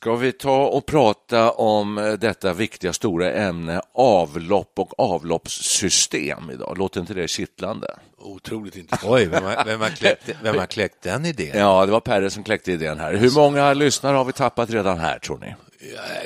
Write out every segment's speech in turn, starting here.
Ska vi ta och prata om eh, detta viktiga stora ämne avlopp och avloppssystem idag? Låter inte det kittlande? Otroligt intressant. Oj, vem har, vem, har kläckt, vem har kläckt den idén? Ja, det var Perre som kläckte idén här. Hur många lyssnare har vi tappat redan här, tror ni?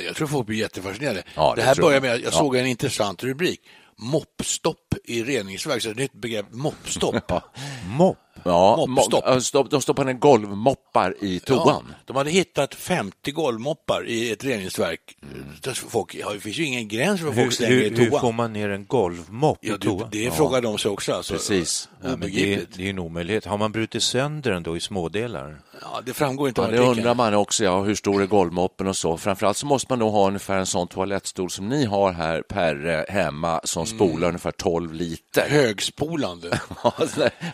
Jag, tror folk blir jättefascinerade. Ja, det, det här börjar med att jag Ja. såg en intressant rubrik. Moppstopp i reningsverk. Så ett nytt begrepp, moppstopp. Mopp? Ja, Moppstopp. mo- stopp- de stoppar ner golvmoppar i toan. de hade hittat 50 golvmoppar i ett reningsverk. Mm. Folk, ja, det finns ju ingen gräns för vad folk Hur, slänger hur, i hur toan. får man ner en golvmopp Ja, i det, toan? det frågar de sig också. Alltså. Precis. Ja, men det, är, det är en omöjlighet. Har man brutit sönder den då i smådelar? Ja, det framgår inte Ja, det undrar man också, ja, hur stor är golvmoppen och så. Framförallt så måste man nog ha ungefär en sån toalettstol som ni har här, Perre, hemma, som spolar ungefär 12 liter. Högspolande. Ja,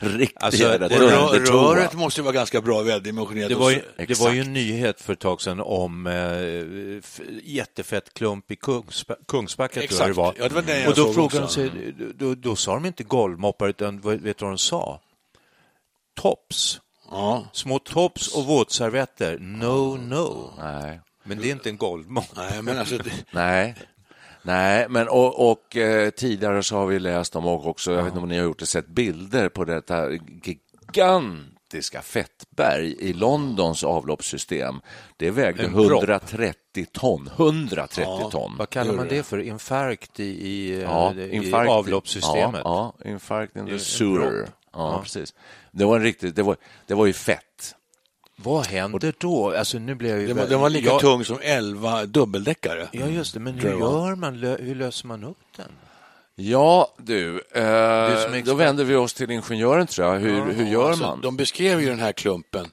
Riktigt Alltså, jävla det- Rö- dundertoa. Röret måste ju vara ganska bra väldimensionerat. Det var, ju, det var ju en nyhet för ett tag sedan om eh, jättefett klump i Kungsba Kungsbacka, tror jag det var. Ja, det var den jag och då frågade de sig, då, då sa de inte golvmoppar, utan vet du vad de sa? Tops. Ja. Små tops och våtservetter. No, no. Nej. Men det är inte en golvmopp. Nej, men alltså, det, Nej. Nej, men och, och eh, tidigare så har vi läst om och också, jag vet inte om ni har gjort det, sett bilder på detta gigantiska fettberg i Londons avloppssystem. Det vägde En propp. 130 ton. 130 ton. Vad kallar man det för? Infarkt i, i, Ja, i infarkt. avloppssystemet? Ja, ja infarkt in the sewer. Ja, Ja. precis. Det var en riktigt, det var, det var ju fett. Vad händer då? Alltså, nu blir jag ju den, var, den var lika jag- tung som 11 dubbeldäckare. Ja, just det. Men hur gör man? Hur löser man upp den? Ja, du, eh, då vänder vi oss till ingenjören tror jag. Hur, hur gör Alltså, man? De beskrev ju den här klumpen.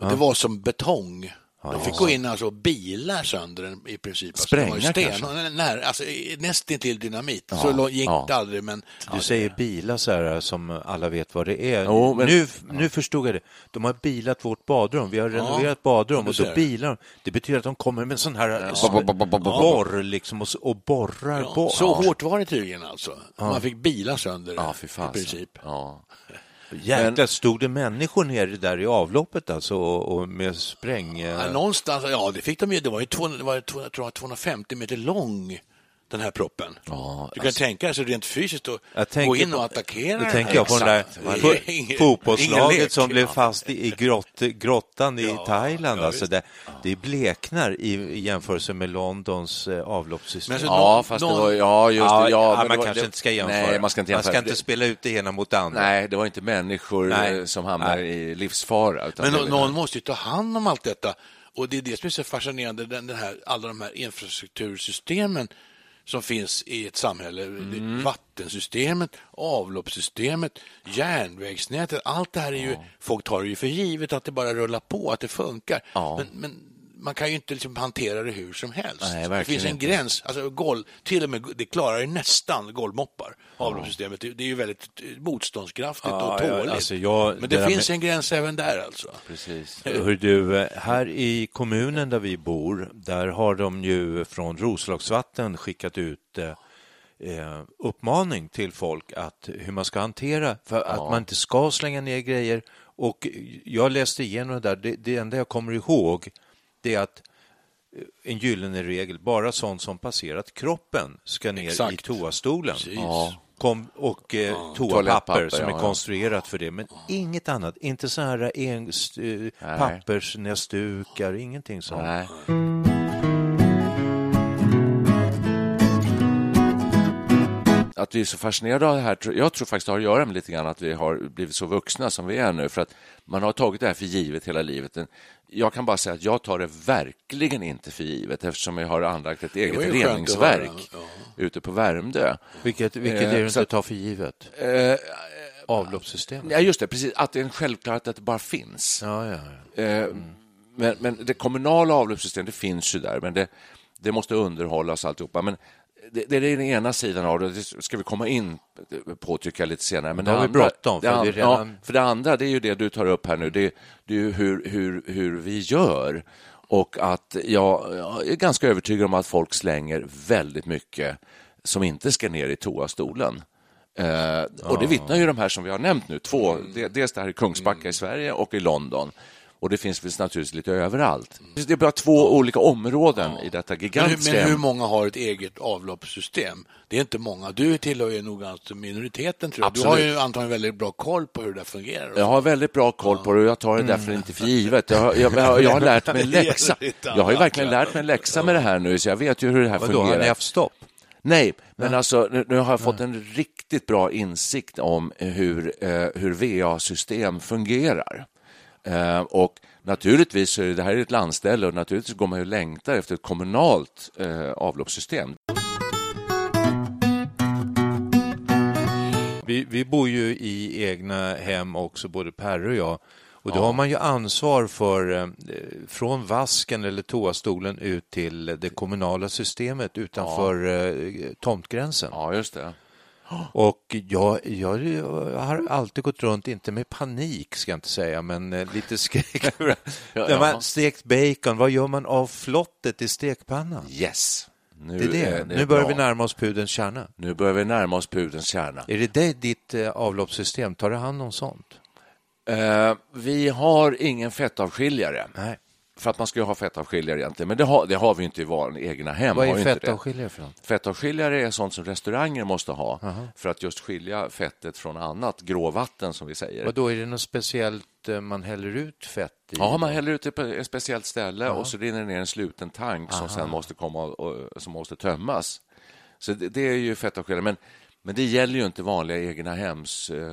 Och Det var som betong. De fick gå in alltså, och bilar sönder den i princip. Alltså, det Spränga sten, kanske? när, alltså, nästintill dynamit. Så långt gick ja. det aldrig, men Du säger bilar så här som alla vet vad det är. Jo, men- nu, nu förstod jag det. De har bilat vårt badrum. Vi har renoverat badrum och då bilar de. Det betyder att de kommer med en sån här borr liksom och, och borrar ja, bort. så hårt var det tydligen alltså. Man fick bilar sönder Ja, i princip. Jäklar, stod det människor nere där i avloppet alltså och, och med spräng... Ja, någonstans, ja det fick de ju, det var ju 200, det var, 200, jag tror det var 250 meter lång den här proppen. Ja, du kan tänka dig alltså rent fysiskt att gå in och attackera Då den tänker jag på den där. Det fotbollslaget som blev Ja. fast i, i grott, grottan i Thailand. ja, alltså det, det bleknar i, i jämförelse med Londons eh, avloppssystem. Men alltså, Ja, någon- fast det någon- var, ja, just det. Ja, men man det var, kanske det, inte ska jämföra. Nej, man ska inte jämföra. Man ska inte Det- spela ut det ena mot det andra. Nej, det var inte människor Nej. eh, som hamnade Nej. i livsfara. Utan Men det var- någon måste ju ta hand om allt detta. Och det är det som är så fascinerande, den, den här, alla de här infrastruktursystemen som finns i ett samhälle. Mm. Vattensystemet, avloppssystemet, järnvägsnätet. Allt det här är ju, folk tar det ju för givet att det bara rullar på, att det funkar. Ja. Men, men man kan ju inte liksom hantera det hur som helst. Nej, det finns en inte. gräns. Alltså, golv, till och med, det klarar ju nästan golvmoppar, avloppssystemet. Det, det är ju väldigt eh, motståndskraftigt Ja, och ja, tåligt. alltså jag- men det det, finns med- en gräns även där alltså. Precis. Hör du, eh, här i kommunen där vi bor, där har de ju från Roslagsvatten skickat ut eh, eh, uppmaning till folk att hur man ska hantera, för att man inte ska slänga ner grejer. Och jag läste igenom det där, det, det enda jag kommer ihåg det är att en gyllene regel, bara sånt som passerat kroppen ska ner Exakt. i toastolen. Ja. Kom, och eh, toapapper som är ja. konstruerat för det, men inget annat. Inte så här en, st- eh, pappersnäsdukar, ingenting sånt. Nej. Att vi är så fascinerade av det här, jag tror faktiskt det har att göra med lite grann att vi har blivit så vuxna som vi är nu, för att man har tagit det här för givet hela livet. Jag kan bara säga att jag tar det verkligen inte för givet eftersom jag har anlagt ett eget reningsverk höra, ute på Värmdö. Vilket, vilket Eh, är det du så inte att- tar för givet? Eh, Avloppssystemet? Ja, just det, precis. Att det är en självklarhet att det bara finns. Ja, ja, ja. Eh, men, men det kommunala avloppssystemet det finns ju där, men det, det måste underhållas alltihopa. Men det, det är den ena sidan av det, det ska vi komma in på tycker jag lite senare. Men Då har vi bråttom, för det, det redan- ja, för det andra, det är ju det du tar upp här nu, det, det är ju hur, hur, hur vi gör. Och att jag, jag är ganska övertygad om att folk slänger väldigt mycket som inte ska ner i toastolen. Eh, och det vittnar ju de här som vi har nämnt nu, två, de- dels det här i Kungsbacka i Sverige och i London. Och det finns väl naturligtvis lite överallt. Det är bara två olika områden i detta Men hur, gigantiska... men hur många har ett eget avloppssystem? Det är inte många. Du tillhör ju nog alltså minoriteten, tror jag. Du har Absolut. ju antagligen väldigt bra koll på hur det fungerar. Jag har väldigt bra koll på det och jag tar det därför inte för givet. Jag, har- jag, jag, jag har lärt mig en läxa. Jag har ju verkligen lärt mig en läxa med det här nu, så jag vet ju hur det här Vadå, har fungerar. ni haft stopp? Nej, men alltså nu, nu har jag fått en riktigt bra insikt om hur, eh, hur VA-system fungerar. Eh, och naturligtvis det här är ett landställe och naturligtvis går man ju längtar efter ett kommunalt eh, avloppssystem. Vi, vi bor ju i egna hem också, både Per och jag. Och då har man ju ansvar för eh, från vasken eller toastolen ut till det kommunala systemet utanför eh, tomtgränsen. Ja, just det. Och jag, jag, har alltid gått runt, inte med panik ska jag inte säga, men eh, lite skräck. Ja. man stekt bacon, vad gör man av flottet i stekpannan? Yes. Nu, Det är det. är nu börjar bra. vi närma oss pudelns kärna. Nu börjar vi närma oss pudelns kärna. Är det det ditt eh, avloppssystem? Tar det hand om sånt? Eh, vi har ingen fettavskiljare. Nej. För att man ska ju ha fettavskiljare egentligen, men det har, det har vi inte i våra egna hem. Vad är fettavskiljare för något? Fettavskiljare är sånt som restauranger måste ha för att just skilja fettet från annat gråvatten som vi säger. Vad då är det något speciellt eh, man häller ut fett i? Ja, man häller ut det på ett speciellt ställe och så rinner det ner en sluten tank som sen måste komma och, och, som måste tömmas. Så det, det är ju fettavskiljare. Men, men det gäller ju inte vanliga egna hems eh,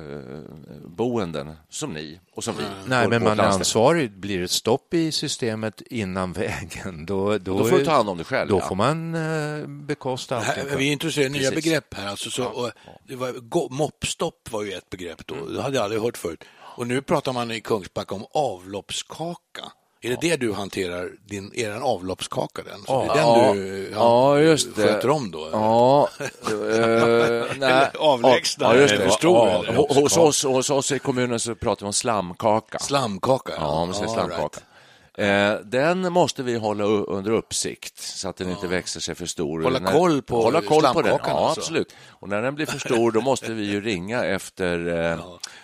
boenden som ni och som vi. Nej, men man är ansvarig. Blir det stopp i systemet innan vägen, då, då, Då får du ta hand om det själv. Då ja. får man eh, bekosta allt. Här, vi introducerar nya Precis. begrepp här. Alltså, så, och det var, go- moppstopp var ju ett begrepp då. Det hade jag aldrig hört förut. Och nu pratar man i Kungsbacka om avloppskaka. Är det det du hanterar, din, en avloppskaka den? Så det är Ja, den du ja, det. sköter om då? eller? Ja, eh, nej. Avlägsna, Ja, just det. för stor, Ja, hos, oss, hos oss i kommunen så pratar vi om slamkaka. Slamkaka? Ja, man säger slamkaka. right. Eh, den måste vi hålla under uppsikt så att den inte växer sig för stor. Hålla När- koll på hålla koll på den. Ja, alltså. absolut. Och när den blir för stor då måste vi ju ringa efter eh,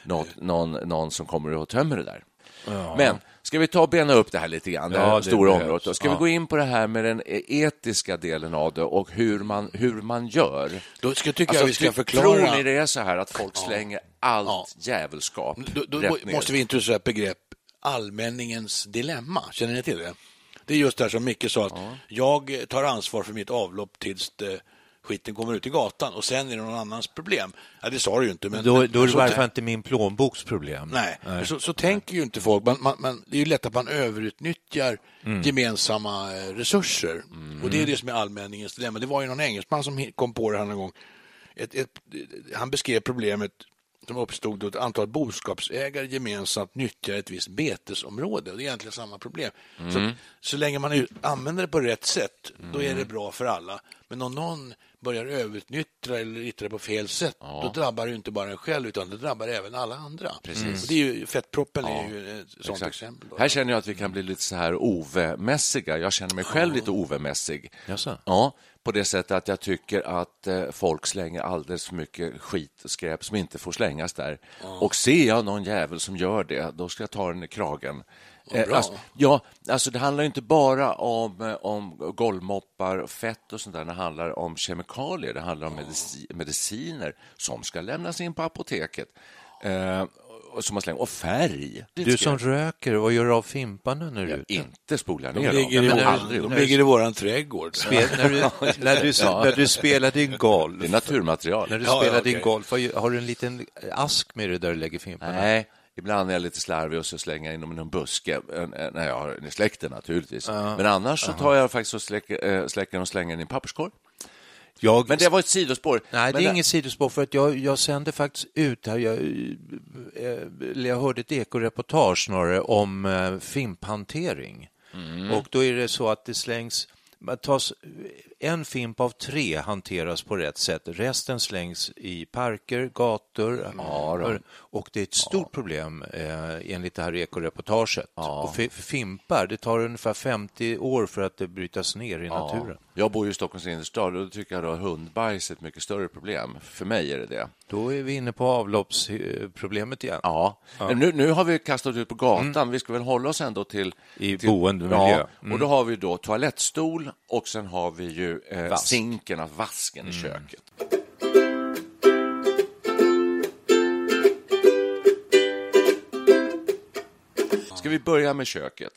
något, någon, någon som kommer och tömmer det där. Men ska vi ta och bena upp det här lite grann, det Ja, här det stora behövs. området. Då? Ska vi Ja. gå in på det här med den etiska delen av det och hur man, hur man gör? Då ska, tycker Alltså, jag vi ska förklara... Tror ni det är så här att folk slänger allt Ja. djävulskap Då, då rätt ner? måste vi introducera ett begrepp, allmänningens dilemma. Känner ni till det? Det är just det här som Micke sa, att jag tar ansvar för mitt avlopp tills det, skiten kommer ut i gatan och sen är det någon annans problem. Ja, det sa du ju inte. Men, Då, då är det i varje fall inte min plånboks problem. Nej, Så, så tänker ju inte folk. Man, man, man, det är ju lätt att man överutnyttjar Mm. gemensamma eh, resurser. Och det är det som är allmänningens dilemma. Det var ju någon engelsman som kom på det här någon gång. Ett, ett, han beskrev problemet som uppstod då ett antal boskapsägare gemensamt nyttjar ett visst betesområde. Det är egentligen samma problem. Så, så länge man använder det på rätt sätt, då är det bra för alla. Men om någon börjar överutnyttja eller yttra det på fel sätt, då drabbar det inte bara en själv, utan det drabbar även alla andra. Precis. Och det är ju, fettproppen är ju ett sånt Exakt. exempel. Då. Här känner jag att vi kan bli lite så här Ove-mässiga. Jag känner mig själv lite Ove-mässig. Jaså? Ja, på det sättet att jag tycker att eh, folk slänger alldeles för mycket skit och skräp som inte får slängas där. Och ser jag någon jävel som gör det, då ska jag ta den i kragen. Eh. Alltså, ja, alltså det handlar inte bara om, eh, om golvmoppar och fett och sånt där. Det handlar om kemikalier, det handlar om medici, mediciner som ska lämnas in på apoteket. Eh, som man slänger, och färg. Du som jag- röker, vad gör du av fimparna när du är ute? inte spola De ner ligger, dem. i, vår, aldrig de ligger i våran trädgård. Spel, när, du, när, du, Ja. när du spelar din golf, Det är naturmaterial. när du Ja, spelar ja, din okej. golf, har du en liten ask med dig där du lägger fimparna? Nej, ibland är jag lite slarvig och så slänger jag in dem i någon buske eh, eh, när jag har i släkten naturligtvis. Men annars så tar jag faktiskt och släcker, äh, släcker och slänger den i en papperskorg. Jag, Men det var ett sidospår. Nej, det Men är inget sidospår för att jag, jag sände faktiskt ut här, jag, eh, eller jag hörde ett ekoreportage snarare om eh, fimphantering. Mm. Och då är det så att det slängs, man tas, en fimp av tre hanteras på rätt sätt, resten slängs i parker, gator och det är ett stort problem eh, enligt det här ekoreportaget. Och fi- fimpar, det tar ungefär 50 år för att det brytas ner i naturen. Jag bor ju i Stockholms innerstad och då tycker jag att hundbajs är ett mycket större problem. För mig är det det. Då är vi inne på avloppsproblemet igen. Ja. Men Nu, nu har vi kastat ut på gatan. Vi ska väl hålla oss ändå till... I till, boendemiljö. Ja, och då har vi då toalettstol och sen har vi ju eh, Vask. sinken, alltså vasken i köket. Ska vi börja med köket?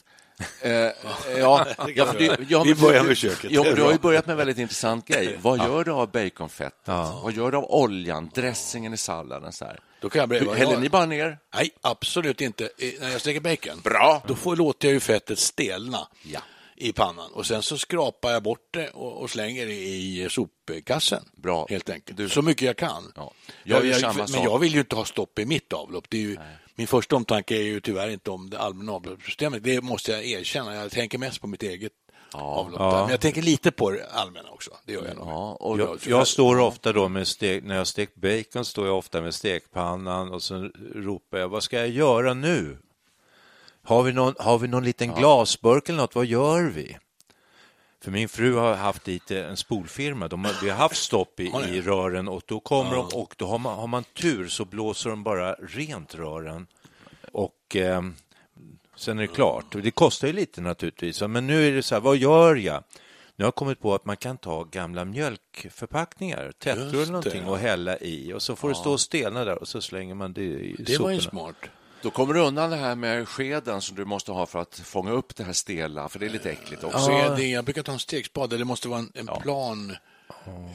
Eh, ja, ja, för det- ja, Vi men börjar du- med köket. Ja, men du har ju börjat med en väldigt intressant grej. Vad gör du av baconfettet? Vad gör du av oljan, dressingen i salladen? Så här? Då kan jag berätta. Häller ni bara ner? Nej, absolut inte. Eh, När jag steker bacon, Bra. då får, låter jag ju fettet stelna Ja. I pannan. Och Sen så skrapar jag bort det och, och slänger det i sopkassen. Bra. Helt enkelt. Du- Så mycket jag kan. Ja. Jag gör samma men sak. jag vill ju inte ha stopp i mitt avlopp. Det är ju, min första omtanke är ju tyvärr inte om det allmänna avloppssystemet. Det måste jag erkänna. Jag tänker mest på mitt eget avlopp. där. Men jag tänker lite på det allmänna också. Det gör jag nog. Ja, och Jag, jag står ofta då med stek, när jag stekt bacon står jag ofta med stekpannan och så ropar jag, vad ska jag göra nu? Har vi någon, har vi någon liten glasburk eller något? Vad gör vi? För min fru har haft dit en spolfirma. De har, vi har haft stopp i, i rören och då kommer de och då har man, har man tur så blåser de bara rent rören och eh, sen är det klart. Det kostar ju lite naturligtvis. Men nu är det så här, vad gör jag? Nu har jag kommit på att man kan ta gamla mjölkförpackningar, Tetra eller någonting och hälla i och så får det stå och stelna där och så slänger man det i Det var ju soporna. smart. Då kommer du undan det här med skeden som du måste ha för att fånga upp det här stela, för det är lite äckligt också. Så är det, jag brukar ta en stekspade. Det måste vara en, en plan,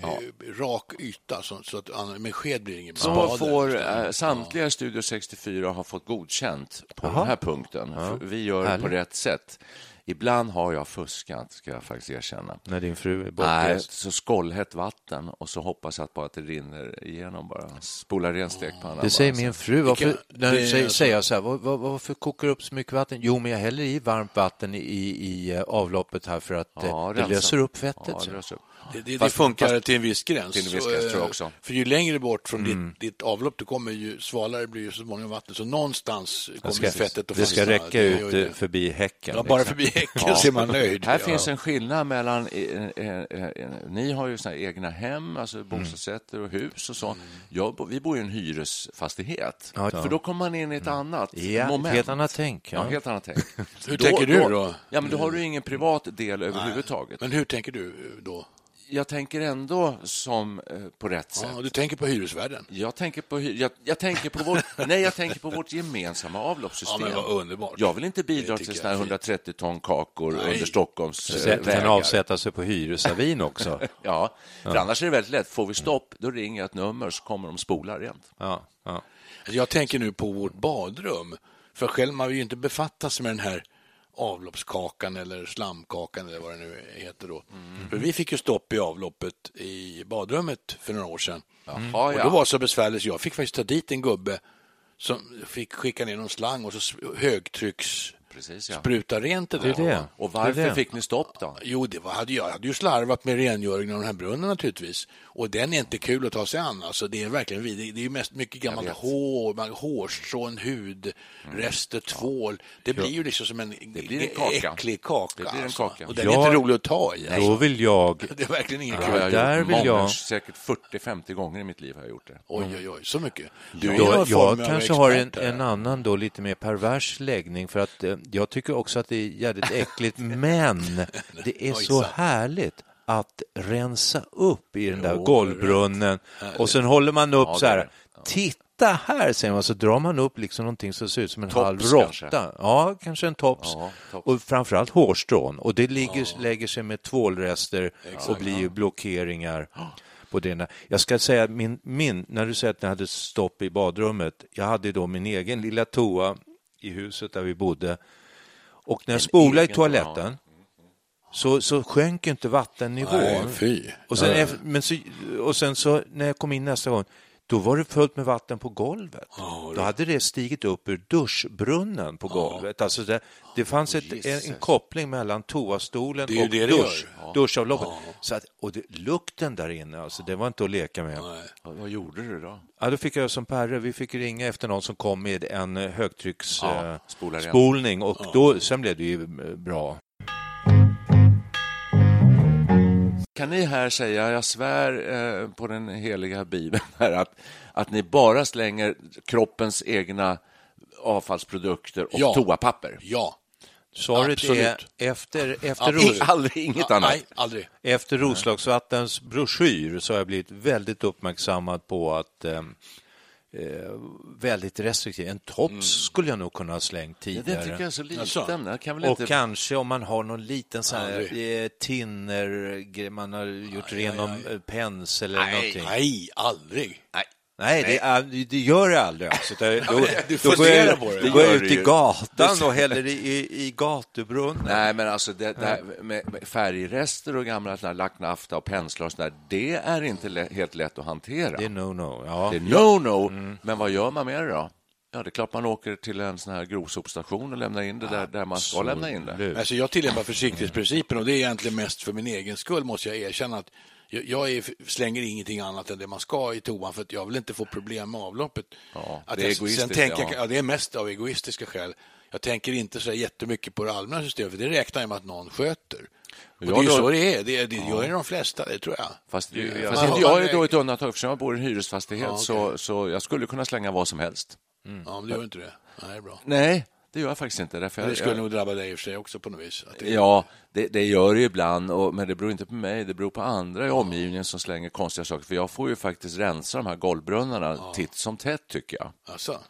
eh, rak yta så, så att med sked blir det ingen Så spade. får eh, samtliga i Studio 64 har fått godkänt på den här punkten. Vi gör det på rätt sätt. Ibland har jag fuskat, ska jag faktiskt erkänna. När din fru är Nej, bortrest. så skållhett vatten och så hoppas jag bara att det rinner igenom bara. Spola ren stekpannan. Det säger bara. min fru. Varför, när det säger, säger jag så här, var, var, varför kokar du upp så mycket vatten? Jo, men jag häller i varmt vatten i, i, i eh, avloppet här för att Ja, eh, det rensa. löser upp fettet. Ja, det löser upp. Det, det, det Fast- funkar fast- till en viss gräns. Till en viss Så, gräns, eh, tror jag också. För ju längre bort från Mm. ditt, ditt avlopp du kommer, ju svalare blir ju så småningom vattnet. Så någonstans Det kommer ska, fettet att det ska fastna. räcka Det ut eh, det. förbi häcken. Ja, bara liksom. förbi häcken så är man nöjd. Här ja. finns en skillnad mellan... Eh, eh, eh, eh, ni har ju såna här egna hem, alltså Mm. bostadsrätter och hus och så. Jag, bo- vi bor i en hyresfastighet. Ja, ja. För då kommer man in i ett annat Ja, moment. helt annat tänk. Ja, Ja. helt annat tänk. Hur tänker du då? Ja, men då har du ingen privat del överhuvudtaget. Men hur tänker du då? Jag tänker ändå som eh, på rätt sätt. Ja, du tänker på hyresvärden? Jag tänker på, hy- jag, jag tänker på vårt, nej, jag tänker på vårt gemensamma avloppssystem. Ja, men vad underbart. Jag vill inte bidra till såna här jag är fint. 130 ton kakor under Stockholms eh, kan vägar. avsätta sig på hyresavin också. Ja, för annars är det väldigt lätt. Får vi stopp, då ringer jag ett nummer så kommer de spola rent. Ja, ja. Alltså, Jag tänker nu på vårt badrum. För själv man vill ju inte befatta sig med den här avloppskakan eller slamkakan eller vad det nu heter då. Mm. För vi fick ju stopp i avloppet i badrummet för några år sedan. Mm. Och då var det så besvärligt så jag fick faktiskt ta dit en gubbe som fick skicka ner någon slang och så högtrycks Precis, ja. spruta rent det Det är där. det. Och varför Det är det. fick ni stopp då? Jo, det var, hade jag hade ju slarvat med rengöringen av den här brunnen naturligtvis. Och den är inte kul att ta sig an. Alltså, det är verkligen vid. Det är ju mest mycket gammalt hår, man- hårstrån, hud, rester, tvål. Det blir ju liksom som en, blir en kaka. äcklig kaka. Det blir en alltså. kaka. Och den är Ja. inte rolig att ta i. Då Alltså. vill jag... Det är verkligen ingen Det kul. har jag där gjort vill många, jag- säkert 40-50 gånger i mitt liv har jag gjort det. Oj, oj, oj, så mycket. Du Då, någon jag av kanske har en, en annan då lite mer pervers läggning för att eh, jag tycker också att det är jävligt äckligt, men det är så härligt att rensa upp i den där golvbrunnen och sen håller man upp Ja, så här. Titta här, säger man, så drar man upp liksom någonting som ser ut som en Tops halv råtta. Ja, kanske en tops. Ja, tops. Och framförallt hårstrån. Och det ligger, lägger sig med tvålrester och blir blockeringar. På det. Jag ska säga, min, min, när du säger att ni hade stopp i badrummet, jag hade då min egen lilla toa i huset där vi bodde. Och när jag spolade i toaletten så, så sjönk inte vattennivån. Nej, fy. Och sen, Ja. eff- men så, och sen så när jag kom in nästa gång, då var det fullt med vatten på golvet. då hade det stigit upp ur duschbrunnen på golvet. Alltså det, det fanns ett, en, en koppling mellan toastolen och dusch, duschavloppet. Så att, och det, lukten där inne, alltså, det var inte att leka med. Vad, vad gjorde du då? Ja, då fick jag som Perre, vi fick ringa efter någon som kom med en eh, högtrycksspolning Ja, eh, och då, sen blev det ju eh, bra. Kan ni här säga, jag svär eh, på den heliga bibeln, här, att, att ni bara slänger kroppens egna avfallsprodukter och Ja. toapapper? Ja. Svaret Absolut. är efter, efter, Absolut. Ros, Aldrig, inget annat. Nej, aldrig. efter Roslagsvattens broschyr så har jag blivit väldigt uppmärksammad på att eh, väldigt restriktiv. En tops skulle jag nog kunna ha slängt Ja, tidigare. det tycker jag är så liten. Alltså. Jag kan väl Och inte... kanske om man har någon liten sån här eh, tinner, man har gjort ren någon eh, pensel eller Nej. någonting. Nej, aldrig. Nej. Nej, det, det gör det aldrig. Alltså. Det, då, Du då går jag, på det. då går jag ut i gatan och häller i, i, i gatubrunnen. Nej, men alltså det, det här med, med färgrester och gamla lacknafta och penslar och sådär, det är inte lä- helt lätt att hantera. Det är no-no. Ja. Det är no-no. Men vad gör man med det då? Ja, det är klart man åker till en sån här grovsopstation och lämnar in det där, där man ska lämna in det. Alltså jag tillämpar försiktighetsprincipen och det är egentligen mest för min egen skull måste jag erkänna att jag, är, slänger ingenting annat än det man ska i toan för att jag vill inte få problem med avloppet. Ja, att det är jag, Sen tänker ja. ja, det är mest av egoistiska skäl. Jag tänker inte så jättemycket på det allmänna systemet för det räknar jag med att någon sköter. Och Ja, det är ju då- så det är. Det, det gör ju de flesta, det tror jag. Fast, Det- fast Ja. inte jag är då ett undantag, eftersom jag bor i en hyresfastighet, Ja, okej. så, så jag skulle kunna slänga vad som helst. Ja, men det gör inte det. Nej, det är bra. Nej, det gör jag faktiskt inte. Därför Men det skulle jag, nog drabba dig i och för sig också på något vis. Att det, Ja, det, det gör det ju ibland, och, men det beror inte på mig. Det beror på andra i omgivningen som slänger konstiga saker. För jag får ju faktiskt rensa de här golvbrunnarna titt som tätt, tycker jag. Alltså.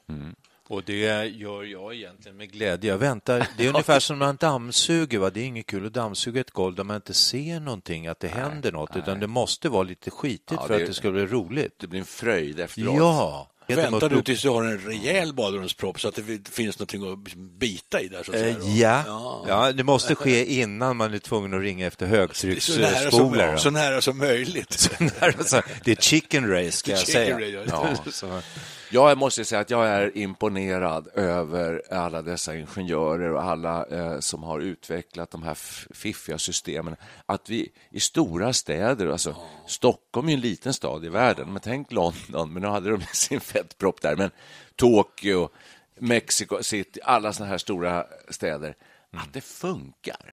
Och det gör jag egentligen med glädje. Jag väntar. Det är ungefär som när man dammsuger. Va? Det är inget kul att dammsuga ett golv där man inte ser någonting, att det händer något, utan det måste vara lite skitigt Ja, för det- att det ska bli roligt. Det blir en fröjd efteråt. Ja. Väntar du tills du har en rejäl badrumspropp så att det finns någonting att bita i där? Så att säga, Eh, då? Ja. ja, det måste ske innan man är tvungen att ringa efter Så nära, som, så nära som möjligt. Det är chicken race, ska jag säga. ja. Så- jag måste säga att jag är imponerad över alla dessa ingenjörer och alla eh, som har utvecklat de här fiffiga systemen. Att vi i stora städer, alltså Stockholm är ju en liten stad i världen, men tänk London, men nu hade de sin fettpropp där, men Tokyo, Mexico City, alla sådana här stora städer, att det funkar.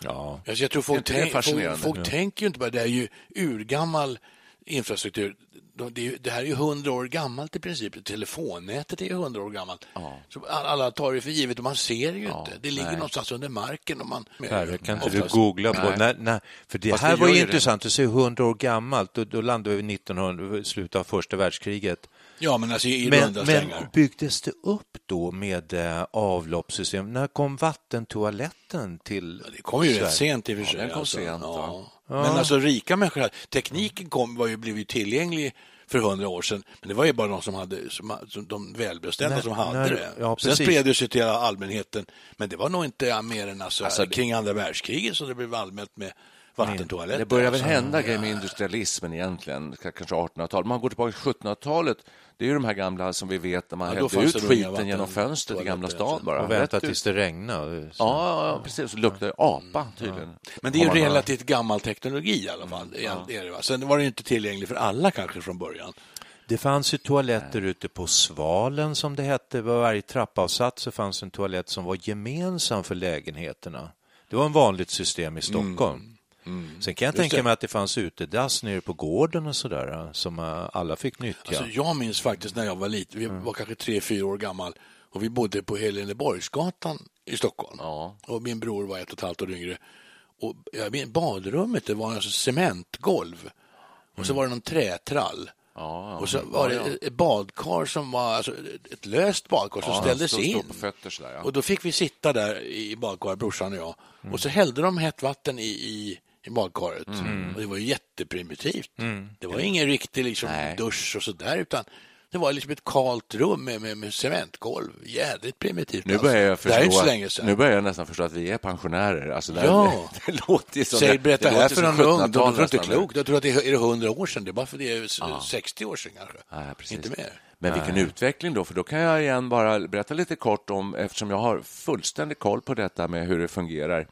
Ja. Alltså jag tror folk, tänk, folk, folk tänker ju inte bara det är ju urgammal infrastruktur. De- Det, här är ju hundra år gammalt i princip. Telefonnätet är ju hundra år gammalt. Så all- alla tar det för givet och man ser det ju inte. Det ligger någonstans under marken. Och man, Perre, kan inte du googla på... Nej. Nej, nej, för det Fast här var intressant. Du säger 100 år gammalt, då, då landade vi i 1900, slutet av första världskriget. Ja, men alltså i Men, runda men slängar. byggdes det upp då med eh, avloppssystem? När kom vattentoaletten till Det kom ju Sverige? rätt sent i och för sig. den kom alltså. sent, ja. ja. Men alltså rika människor, tekniken kom, var ju, blev ju tillgänglig för hundra år sedan, men det var ju bara de som hade, som, de välbeställda När- som hade när- det. ja, Sen spred det sig till allmänheten, men det var nog inte mer än alltså, Alltså, kring andra världskriget som det blev allmänt med vattentoaletter. Det börjar väl alltså. hända grejer med industrialismen egentligen, kanske 1800-talet. Man går tillbaka till 1700-talet, det är ju de här gamla som vi vet när man Ja, hällde ut skiten genom fönstret i Gamla stan bara. Och vänta Rätt ut. tills det regnar. Så. Ja, ja, precis. Så luktar det apa tydligen. Men det är ju relativt gammal teknologi i alla fall. är- är det, va? Sen var det ju inte tillgänglig för alla kanske från början. Det fanns ju toaletter ute på Svalen som det hette. Vid varje trappavsats så fanns en toalett som var gemensam för lägenheterna. Det var en vanligt system i Stockholm. Sen kan jag tänka det. mig att det fanns utedass nere på gården och sådär som eh, alla fick nyttja. Alltså, jag minns faktiskt när jag var liten, vi var kanske tre, fyra år gammal och vi bodde på Heleneborgsgatan i Stockholm. Ja. Och min bror var ett och ett halvt år yngre. Och jag badrummet det var alltså cementgolv och så var det någon trätrall. Ja. Och så var det Ja, ett badkar som var alltså, ett löst badkar som Ja, ställdes stå- in. ja. Och då fick vi sitta där i badkaret, brorsan och jag. Och så hällde de hett vatten i, i, i badkaret. Och det var ju jätteprimitivt. Det var ingen riktig liksom, Nej. dusch och sådär, utan det var liksom ett kalt rum med, med, med cementgolv. Jädrigt primitivt. Nu alltså. börjar jag Det är inte förstå, så sedan. nu börjar jag nästan förstå att vi är pensionärer. Alltså det, Ja. det låter ju som... Säg, berätta det här låter för någon ung, 1700-tal tror inte klokt. Jag tror att det är, är det 100 år sedan, det är bara för det är s- 60 år sedan kanske. Nej, precis. Inte mer. Men vilken utveckling då, för då kan jag igen bara berätta lite kort om, eftersom jag har fullständig koll på detta med hur det fungerar.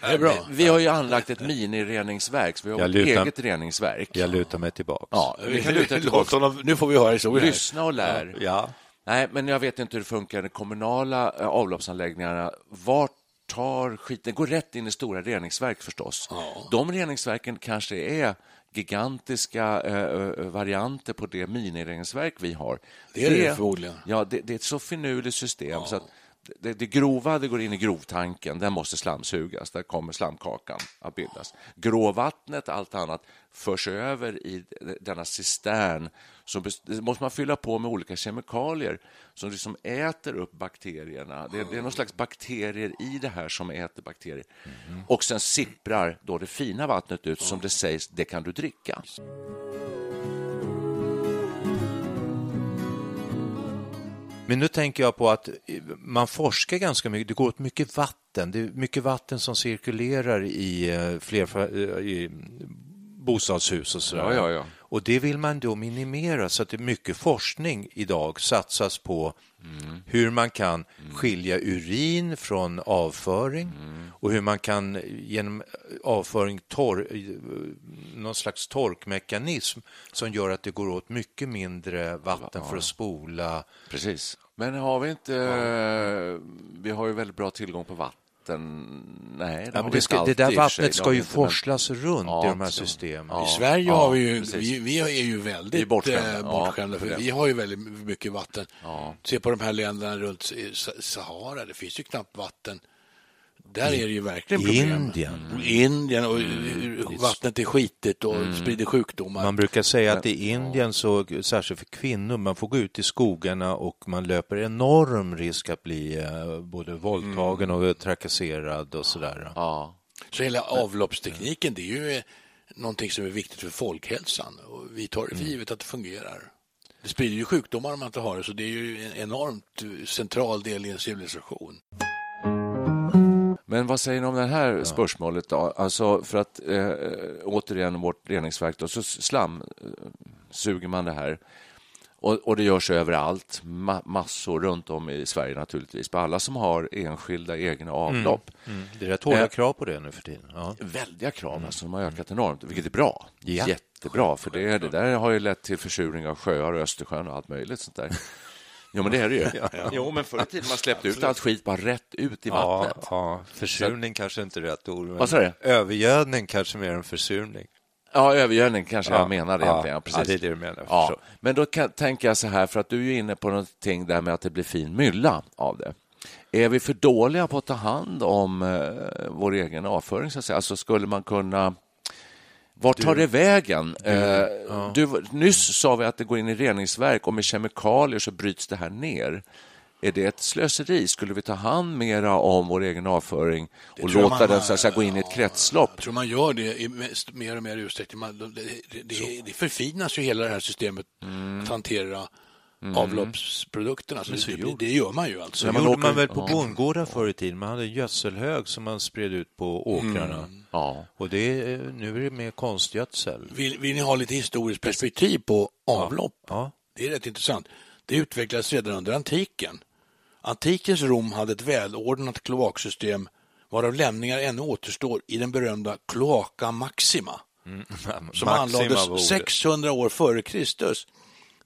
Det är bra. Vi har ju anlagt ett minireningsverk, så vi har Jag vårt lutar- eget reningsverk. Jag lutar mig tillbaka. Ja, vi kan luta tillbaka. honom- Nu får vi höra historien. Lyssna och lär. Ja. Nej, men jag vet inte hur det funkar. De kommunala eh, avloppsanläggningarna, vart tar skiten? går rätt in i stora reningsverk förstås. De reningsverken kanske är gigantiska eh, eh, varianter på det minireningsverk vi har. Det är det förmodligen. Ja, det, det är ett så finurligt system. Så att det, det grova det går in i grovtanken, den måste slamsugas. Där kommer slamkakan att bildas. Gråvattnet, allt annat, förs över i denna cistern. Så bes- det måste man fylla på med olika kemikalier som liksom äter upp bakterierna. Det, det är någon slags bakterier i det här som äter bakterier. Och sen sipprar då det fina vattnet ut som det sägs, det kan du dricka. Men nu tänker jag på att man forskar ganska mycket. Det går åt mycket vatten. Det är mycket vatten som cirkulerar i, eh, fler, eh, i bostadshus och sådär. Ja, ja, ja. Och det vill man då minimera så att det är mycket forskning idag satsas på Mm. hur man kan skilja urin från avföring Mm. och hur man kan genom avföring tor någon slags torkmekanism som gör att det går åt mycket mindre vatten för att spola Precis. Men har vi inte... eh, Vi har ju väldigt bra tillgång på vatten. Nej, det, Ja, det, ska, det där vattnet ska ju inte, men- forslas runt Ja, i de här systemen. Ja. I Sverige Ja, har vi ju, vi, vi är ju väldigt Vi är bortskämda. eh, Ja, bortskämda, för vi har ju väldigt mycket vatten. Ja. Se på de här länderna runt Sahara, det finns ju knappt vatten. Där är det ju verkligen problem. Indien. Indien och Mm. eh, vattnet är skitigt och sprider sjukdomar. Man brukar säga att i Indien, så, särskilt för kvinnor, man får gå ut i skogarna och man löper enorm risk att bli eh, både våldtagen och trakasserad och sådär. Ja. Så hela avloppstekniken, det är ju eh, någonting som är viktigt för folkhälsan. Och vi tar det Mm. för givet att det fungerar. Det sprider ju sjukdomar om man inte har det, så det är ju en enormt eh, central del i en civilisation. Men vad säger ni om det här spörsmålet då? Alltså för att eh, återigen vårt reningsverk då, så slam eh, suger man det här. Och, och det görs överallt, ma massor runt om i Sverige naturligtvis, på alla som har enskilda egna avlopp. Mm. Det är rätt hårda Eh, krav på det nu för tiden. Ja. Väldiga krav, alltså, de har ökat enormt, vilket är bra. Ja. Jättebra, för det, det där har ju lett till försurning av sjöar och Östersjön och allt möjligt sånt där. Jo, men det är det ju. Jo, men förr i tiden man släppte ut allt skit bara rätt ut i Ja, vattnet. ja, försurning kanske inte är rätt ord. men Vad sa du? Övergödning kanske mer än försurning. Ja, övergödning kanske Ja, jag menade ja, egentligen. Ja, precis. ja, det är det du menar, Ja, men då kan, tänker jag så här, för att du är ju inne på någonting där med att det blir fin mylla av det. Är vi för dåliga på att ta hand om eh, vår egen avföring? Så att säga? Alltså skulle man kunna... Vart tar det vägen? eh, du, nyss sa vi att det går in i reningsverk och med kemikalier så bryts det här ner. Är det ett slöseri? Skulle vi ta hand mera om vår egen avföring och låta man- den så att säga, gå in i ett kretslopp? Jag tror man gör det i mer och mer utsträckning. Man, det, det, det, det förfinas ju hela det här systemet Mm. att hantera avloppsprodukterna. Så det, det, det gör man ju alltså. Så När man gjorde man väl på Ja. bondgårdar förr i tiden. Man hade en gödselhög som man spred ut på åkrarna. Ja. Och det nu är det mer konstgödsel. Vill, vill ni ha lite historiskt perspektiv på avlopp? Ja. Det är rätt intressant. Det utvecklades redan under antiken. Antikens Rom hade ett välordnat kloaksystem varav lämningar ännu återstår i den berömda Cloaca Maxima som Maxima anlades ordet. 600 år före Kristus.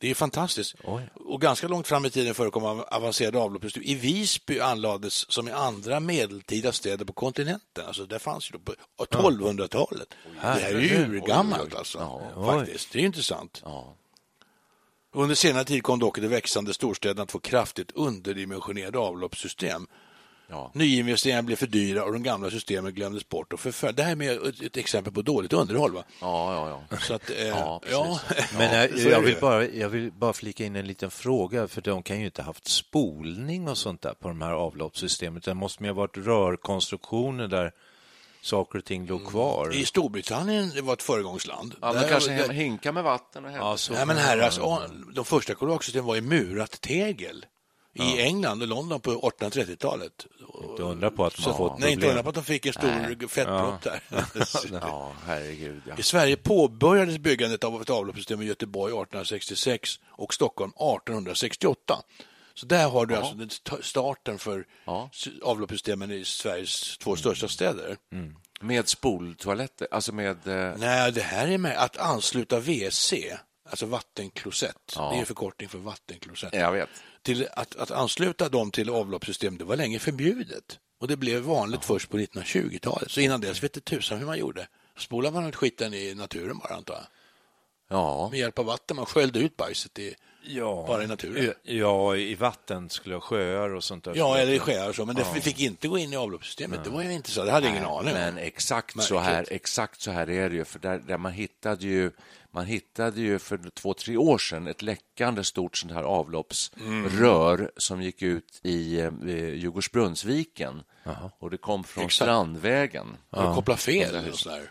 Det är fantastiskt. Oj. Och ganska långt fram i tiden förekom av- avancerade avloppssystem. I Visby anlades som i andra medeltida städer på kontinenten. Alltså där fanns ju då på 1200-talet. Det här är ju urgammalt alltså. Faktiskt. Det är intressant. Under senare tid kom dock de växande storstäderna att få kraftigt underdimensionerade avloppssystem. Ja. Nyinvesteringar blev för dyra och de gamla systemen glömdes bort och förföll. Det här är med ett, ett exempel på dåligt underhåll. Va? Ja, ja, ja. Så att, eh, Ja, ja. Men eh, jag, det vill bara, jag vill bara flika in en liten fråga, för de kan ju inte ha haft spolning och sånt där på de här avloppssystemen, utan det måste ju ha varit rörkonstruktioner där saker och ting låg kvar. I Storbritannien det var ett föregångsland. Ja, men Där- kanske där- hinka med vatten och hämta. Ja, så Nej, men här, alltså, de första kloaksystemen var i murat tegel. I England och London på 1830-talet. Inte undra på att man har fått Nej, inte undra på att de fick en stor fettpropp där. Ja, herregud. Ja. I Sverige påbörjades byggandet av ett avloppssystem i Göteborg 1866 och Stockholm 1868. Så där har du alltså den st- starten för Ja. avloppssystemen i Sveriges två största städer. Med spoltoaletter, alltså med... Eh, Nej, det här är med att ansluta WC, alltså vattenklosett. Ja. Det är en förkortning för vattenklosett. jag vet. Till att, att ansluta dem till avloppssystem, det var länge förbjudet. Och det blev vanligt först på 1920-talet. Så innan dess vet det tusan hur man gjorde. Spolade man ut skiten i naturen bara, antar jag. Ja. Med hjälp av vatten. Man sköljde ut bajset i, Ja, bara i naturen. Ja, i vatten skulle jag sjöar och sånt där. Ja, eller i sjöar och så. Men det fick inte gå in i avloppssystemet. Det var ju inte så. Det hade jag ingen aning om. Men exakt så, här, exakt så här är det ju. För där, där man, hittade ju, man hittade ju för två, tre år sedan ett läckande stort sånt här avloppsrör som gick ut i eh, Djurgårdsbrunnsviken. Och det kom från Exakt. Strandvägen. Har du kopplat fel?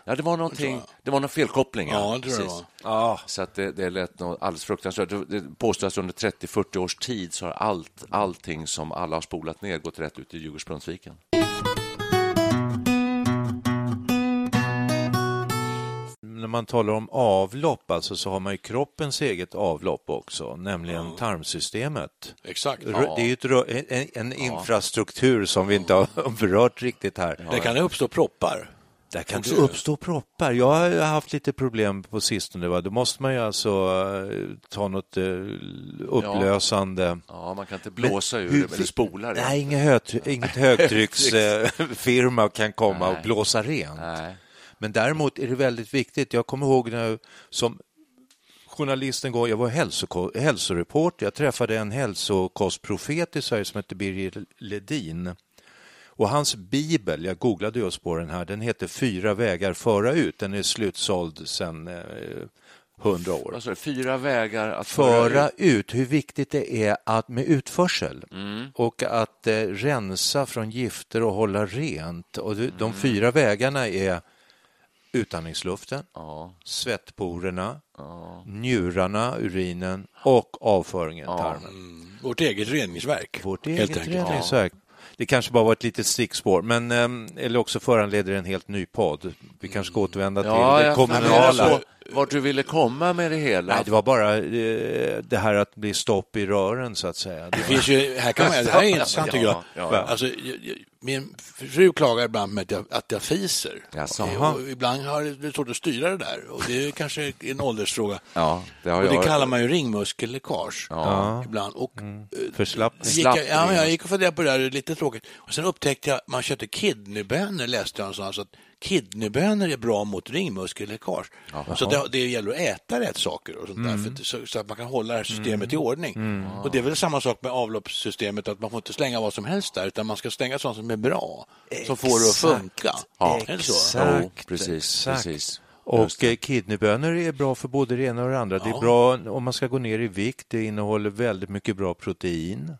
Ja, det var någonting, det var någon felkoppling. Ja, det tror jag. Ja, Så att det, det lät något alldeles fruktansvärt. Det- Det påstås att under 30-40 års tid så har allt, allting som alla har spolat ner gått rätt ut i Djurgårdsbrunnsviken. När man talar om avlopp alltså, så har man ju kroppens eget avlopp också, nämligen tarmsystemet. Exakt. Rö- Det är ju en, en infrastruktur som vi inte har berört riktigt här. Där kan det uppstå proppar. Där kan det Också. uppstå proppar. Jag har haft lite problem på sistone. Va? Då måste man ju alltså eh, ta något eh, upplösande. Ja, man kan inte blåsa ur hur- det, eller spola det. Nej, inget, högt, inget högtrycksfirma kan komma och Nej. blåsa rent. Nej. Men däremot är det väldigt viktigt. Jag kommer ihåg när jag, som journalist en gång, jag var hälsoreporter. Jag träffade en hälsokostprofet i Sverige som hette Birger Ledin. Och hans bibel, jag googlade just på den här, den heter Fyra vägar föra ut. Den är slutsåld sedan eh, hundra år. Du? Fyra vägar att Föra ut hur viktigt det är att med utförsel Mm. och att eh, rensa från gifter och hålla rent. Och de, Mm. de fyra vägarna är utandningsluften, Ja, svettporerna, njurarna, urinen och avföringen, tarmen. Vårt eget reningsverk. Vårt helt eget enkelt. reningsverk. Det kanske bara var ett litet stickspår, men ehm, eller också föranleder en helt ny podd. Vi kanske ska återvända till Ja, det kommunala. Vart du ville komma med det hela? Nej, det var bara eh, det här att bli stopp i rören, så att säga. Det finns ju, här kan man, det här är intressant tycker jag. Ja, ja, ja. Alltså, min fru klagar ibland med att jag, att jag fiser. Jaså. och ibland har det svårt att styra det där och det är kanske en åldersfråga. Ja, det har och det jag. kallar man ju ringmuskelläckage ibland. Och, eh, Förslappning. gick jag, ja, jag gick och funderade på det där, det är lite tråkigt. Och sen upptäckte jag, man köpte kidneybönor läste jag någonstans, att kidneybönor är bra mot ringmuskelläckage. Så det, det gäller att äta rätt saker och sånt där, för så, så att man kan hålla det här systemet i ordning. Och det är väl samma sak med avloppssystemet, att man får inte slänga vad som helst där, utan man ska slänga sånt som är bra, som får det att funka. Ja? Exakt. Jo, precis, exakt. precis. Och eh, kidneybönor är bra för både det ena och det andra. Det är bra om man ska gå ner i vikt. Det innehåller väldigt mycket bra protein.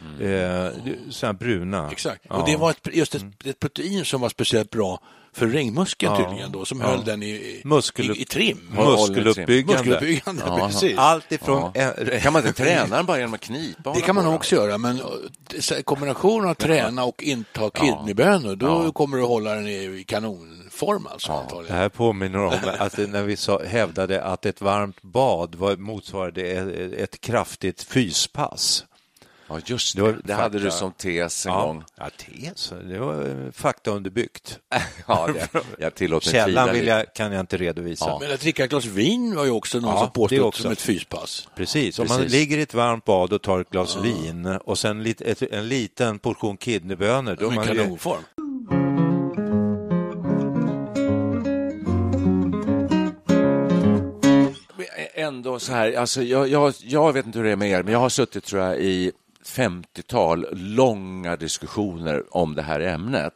Eh, det- så här bruna. Exakt. Ja. Och det var ett, just ett, ett protein som var speciellt bra för ringmuskeln Ja. tydligen då, som Ja. höll den i, i, Muskelupp- i, i trim. Muskeluppbyggande. Muskeluppbyggande, Ja. precis. Allt ifrån... Kan man inte träna den bara genom att knipa? Det kan man också göra, men eh, kombinationen av träna och inta kidneybönor, då kommer du att hålla den i kanonform alltså, Det antagligen. här påminner om att när vi sa, hävdade att ett varmt bad var, motsvarade ett, ett kraftigt fyspass. Ja, just Det det. Det hade du som tes en Ja, gång. ja tes, det var eh, faktaunderbyggt. Ja, det, jag tillåter Källan vill jag, kan jag inte redovisa. Men att dricka ett glas vin var ju också någon Ja, som påstod också. som ett fyspass. Precis, om man ligger i ett varmt bad och tar ett glas vin och sen lit, ett, en liten portion kidneybönor, då Med man ju- kanonform. Ändå så här, alltså jag, jag, jag vet inte hur det är med er, men jag har suttit tror jag i 50-tal långa diskussioner om det här ämnet.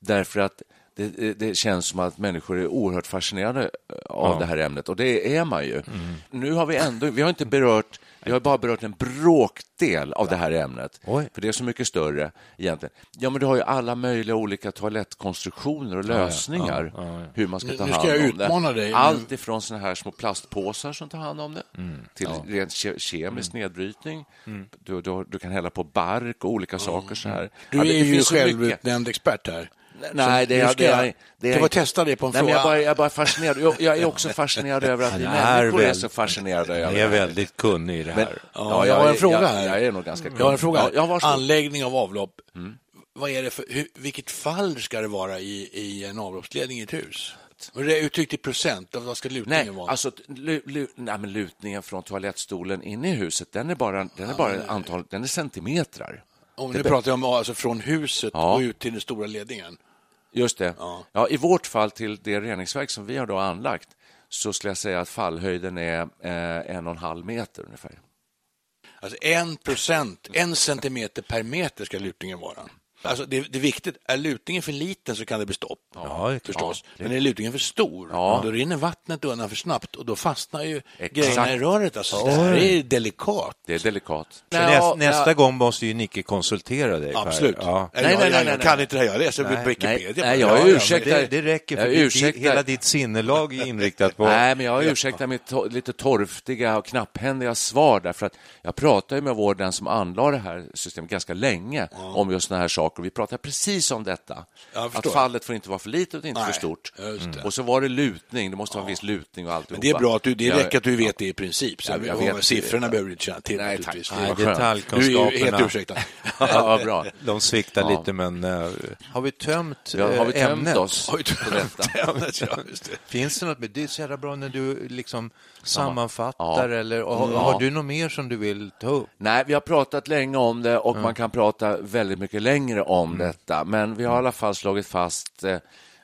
Därför att det, det- känns som att människor är oerhört fascinerade av det här ämnet och det är man ju. Nu har vi ändå, vi har inte berört, vi har bara berört en bråkdel av det här ämnet. Oj. För det är så mycket större egentligen. Ja, men du har ju alla möjliga olika toalettkonstruktioner och lösningar hur man ska Nu- ta nu ska hand om jag det. utmana dig. Allt ifrån såna här små plastpåsar som tar hand om det Mm. till rent ke- kemisk nedbrytning. Du, du, du kan hälla på bark och olika saker så här. Du Ja, det- är det ju självutnämnd expert här. Nej, det ska det jag- det är ska jag testa det på en Nej, men jag, fråga? bara, jag bara fascinerad. Jag, jag är också fascinerad över att vi människor är så fascinerade över Jag det är väldigt kunnig i det Men, här. Ja, jag har en fråga jag, här. Jag är nog ganska Jag har en fråga. Ja, ja. Anläggning av avlopp. Vad är det för, hur, vilket fall ska det vara i, i en avloppsledning i ett hus? Och det är uttryckt i procent. Vad ska lutningen Nej, vara? alltså lu, lu, nej, men lutningen från toalettstolen inne i huset, den är bara, den är bara antal, den är centimetrar. Om nu pratar jag om alltså från huset Ja. och ut till den stora ledningen. Just det. Ja. Ja. I vårt fall till det reningsverk som vi har då anlagt så skulle jag säga att fallhöjden är eh, en och en halv meter ungefär. Alltså en procent, en centimeter per meter ska lutningen vara. Alltså det, det är viktigt, är lutningen för liten så kan det bli stopp. Ja, det är klart. förstås. Men är lutningen för stor, Ja. då rinner vattnet undan för snabbt och då fastnar ju Exakt. grejerna i röret. Alltså, det här är delikat. Det är delikat. Så ja, nästa ja. gång måste ju Nicke konsultera dig. Absolut. Ja. Nej, Nej, nej, nej, jag kan inte det här. Jag läser Nej, Wikipedia. nej, det. jag Ja, ja, ursäktad. Det, det räcker, för ursäktar. hela ditt sinnelag är inriktat på... Nej, men jag ursäktar mitt to- lite torftiga och knapphändiga svar därför att jag pratade ju med vår, den som anlade det här systemet ganska länge om just såna här saker. Vi pratade precis om detta. Jag att fallet får inte vara för litet och inte Nej, för stort. Och så var det lutning, det måste vara en viss lutning och alltihopa. Men det är bra att du, det Jag- räcker att du vet det i princip. Så Ja, jag och vet. siffrorna behöver du inte känna till. Nej, tack. Nej, skönt. Du är helt detaljkunskaperna, ursäktad. Ja, bra. de sviktar Ja. lite, men uh, har vi tömt Ja, har vi eh, tömt ämnet? oss Oj, du- på detta? Ja, just det. Finns det något med det? är så jävla bra när du liksom sammanfattar, Ja. eller har, Ja. har du något mer som du vill ta upp? Nej, vi har pratat länge om det och man kan prata väldigt mycket längre om detta. Men vi har i alla fall slagit fast eh,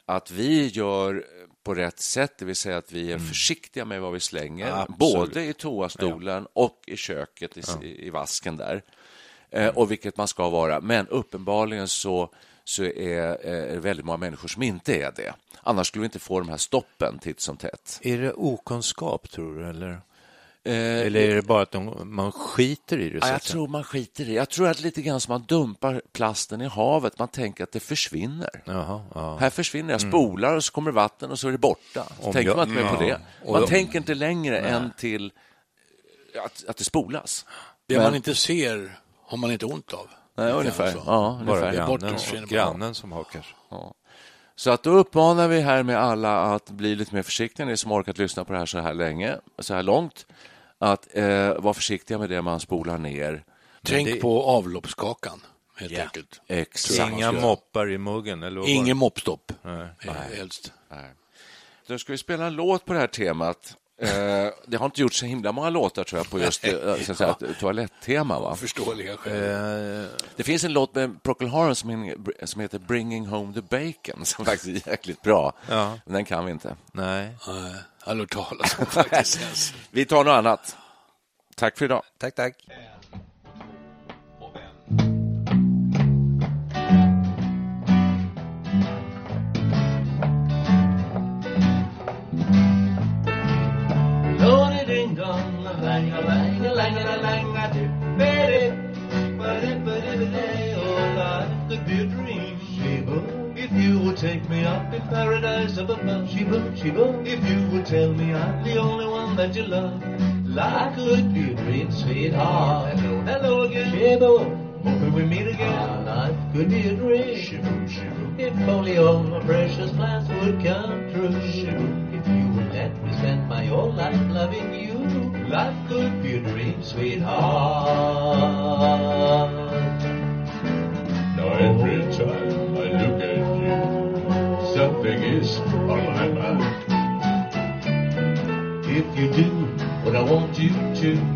att vi gör på rätt sätt, det vill säga att vi är försiktiga med vad vi slänger, Absolut. både i toastolen och i köket, i, i vasken där. Eh, och vilket man ska vara. Men uppenbarligen så, så är eh, det väldigt många människor som inte är det. Annars skulle vi inte få de här stoppen titt som tätt. Är det okunskap, tror du? Eller, Eh, eller är det bara att de, man skiter i det? Ja, jag tror man skiter i det. Jag tror att lite grann som man dumpar plasten i havet, man tänker att det försvinner. Jaha, ja. Här försvinner jag, spolar och så kommer vatten och så är det borta. Så Om tänker jag- man inte mer på ja. det. Man Och- tänker inte längre än till att, att det spolas. Det Men- man inte ser har man inte ont av. Nej, ungefär. så. Ja, Bara ungefär. bort grannen, och som, bara. grannen som hakar. Ja. Så att då uppmanar vi här med alla att bli lite mer försiktiga, ni som orkat lyssna på det här så här länge, så här långt, att eh, vara försiktiga med det man spolar ner. Tänk det- på avloppskakan, helt Ja. enkelt. Exakt. Inga moppar i muggen? Eller Ingen moppstopp, Nej. helst. Nej. Då ska vi spela en låt på det här temat. Eh, det har inte gjorts så himla många låtar tror jag på just eh, så att säga, ett toalettema. Va? Förståeliga skäl. Eh, Det finns en låt med Procol Harum som, som heter Bringing Home the Bacon som faktiskt är jäkligt bra. Ja. Men den kan vi inte. nej. Jag har hört talas om faktiskt. Vi tar något annat. Tack för idag. Tack, tack. Paradise up above, Sheba, Sheba. If you would tell me I'm the only one that you love, ah, life could be a dream, sweetheart. Hello, hello again, Sheba. Hoping we meet again. Life could be a dream, Sheba, Sheba. If only all my precious plans would come true, Sheba. If you would let me spend my whole life loving you, life could be a dream, sweetheart. Now every oh. time is on my mind. If you do what I want you to,